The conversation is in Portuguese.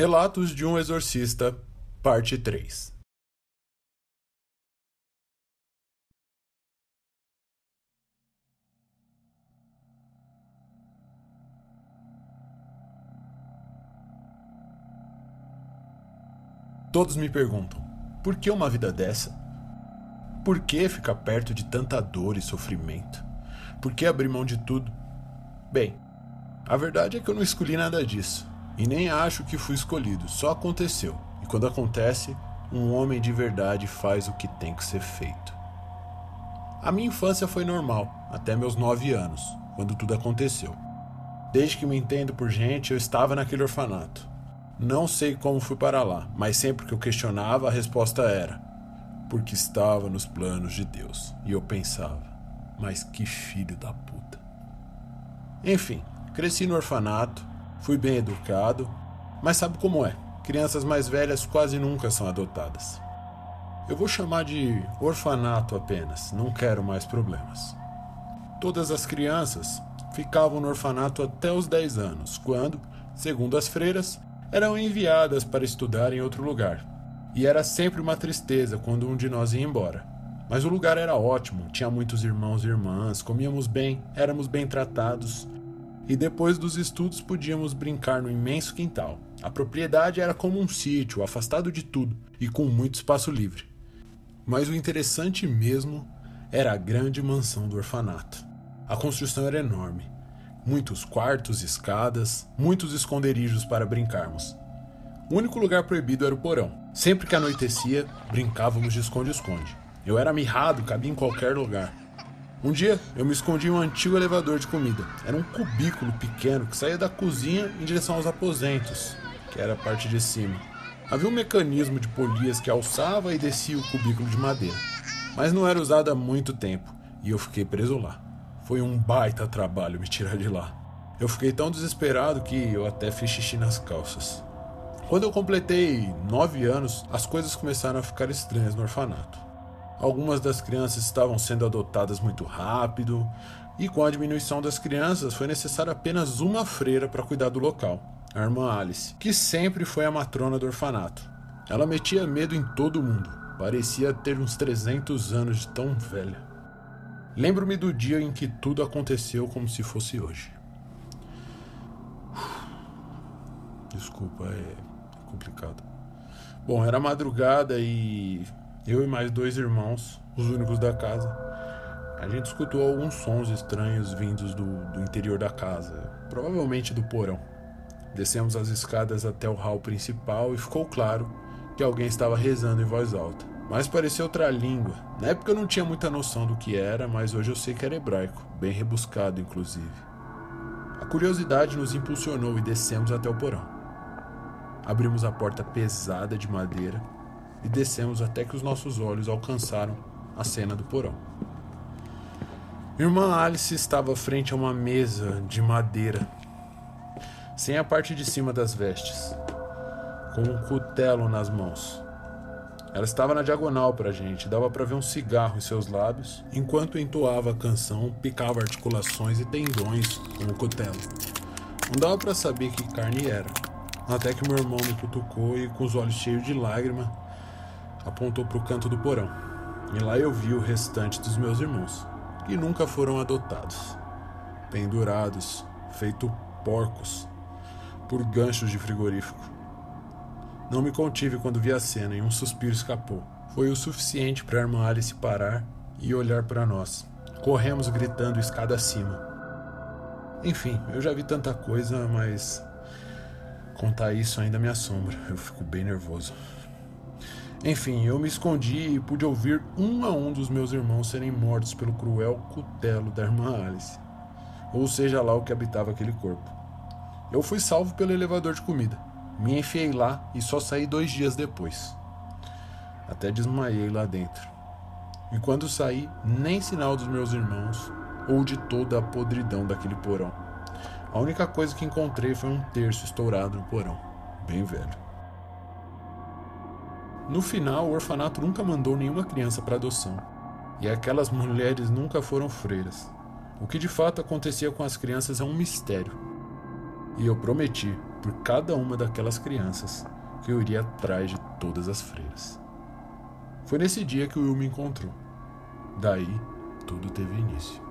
Relatos de um Exorcista, Parte 3 Todos me perguntam: por que uma vida dessa? Por que ficar perto de tanta dor e sofrimento? Por que abrir mão de tudo? Bem, a verdade é que eu não escolhi nada disso. E nem acho que fui escolhido, só aconteceu. E quando acontece, um homem de verdade faz o que tem que ser feito. A minha infância foi normal, até meus nove anos, quando tudo aconteceu. Desde que me entendo por gente, eu estava naquele orfanato. Não sei como fui para lá, mas sempre que eu questionava, a resposta era: porque estava nos planos de Deus. E eu pensava: mas que filho da puta. Enfim, cresci no orfanato, fui bem educado, mas sabe como é? Crianças mais velhas quase nunca são adotadas. Eu vou chamar de orfanato apenas, não quero mais problemas. Todas as crianças ficavam no orfanato até os 10 anos, quando, segundo as freiras, eram enviadas para estudar em outro lugar. E era sempre uma tristeza quando um de nós ia embora. Mas o lugar era ótimo, tinha muitos irmãos e irmãs, comíamos bem, éramos bem tratados. E depois dos estudos podíamos brincar no imenso quintal. A propriedade era como um sítio, afastado de tudo e com muito espaço livre. Mas o interessante mesmo era a grande mansão do orfanato. A construção era enorme, muitos quartos, escadas, muitos esconderijos para brincarmos. O único lugar proibido era o porão. Sempre que anoitecia, brincávamos de esconde-esconde. Eu era mirrado, cabia em qualquer lugar. Um dia, eu me escondi em um antigo elevador de comida. Era um cubículo pequeno que saía da cozinha em direção aos aposentos, que era a parte de cima. Havia um mecanismo de polias que alçava e descia o cubículo de madeira, mas não era usado há muito tempo e eu fiquei preso lá. Foi um baita trabalho me tirar de lá. Eu fiquei tão desesperado que eu até fiz xixi nas calças. Quando eu completei nove anos, as coisas começaram a ficar estranhas no orfanato. Algumas das crianças estavam sendo adotadas muito rápido, e com a diminuição das crianças foi necessária apenas uma freira para cuidar do local, a irmã Alice, que sempre foi a matrona do orfanato. Ela metia medo em todo mundo, parecia ter uns 300 anos de tão velha. Lembro-me do dia em que tudo aconteceu como se fosse hoje. Desculpa, é complicado. Bom, era madrugada e eu e mais dois irmãos, os únicos da casa, a gente escutou alguns sons estranhos vindos do, do interior da casa, provavelmente do porão. Descemos as escadas até o hall principal e ficou claro que alguém estava rezando em voz alta. Mas parecia outra língua. Na época eu não tinha muita noção do que era, mas hoje eu sei que era hebraico, bem rebuscado inclusive. A curiosidade nos impulsionou e descemos até o porão. Abrimos a porta pesada de madeira e descemos até que os nossos olhos alcançaram a cena do porão. Irmã Alice estava frente a uma mesa de madeira, sem a parte de cima das vestes, com um cutelo nas mãos. Ela estava na diagonal para a gente, dava para ver um cigarro em seus lábios, enquanto entoava a canção, picava articulações e tendões com o cutelo. Não dava para saber que carne era, até que meu irmão me cutucou e, com os olhos cheios de lágrima, apontou para o canto do porão. E lá eu vi o restante dos meus irmãos, que nunca foram adotados, pendurados, feito porcos, por ganchos de frigorífico. Não me contive quando vi a cena e um suspiro escapou. Foi o suficiente para irmã Alice parar e olhar para nós. Corremos gritando escada acima. Enfim, eu já vi tanta coisa, mas contar isso ainda me assombra. Eu fico bem nervoso. Enfim, eu me escondi e pude ouvir um a um dos meus irmãos serem mortos pelo cruel cutelo da irmã Alice. Ou seja lá o que habitava aquele corpo. Eu fui salvo pelo elevador de comida. Me enfiei lá e só saí dois dias depois. Até desmaiei lá dentro. E quando saí, nem sinal dos meus irmãos ou de toda a podridão daquele porão. A única coisa que encontrei foi um terço estourado no porão, bem velho. No final, o orfanato nunca mandou nenhuma criança para adoção, e aquelas mulheres nunca foram freiras. O que de fato acontecia com as crianças é um mistério. E eu prometi por cada uma daquelas crianças que eu iria atrás de todas as freiras. Foi nesse dia que o Will me encontrou. Daí, tudo teve início.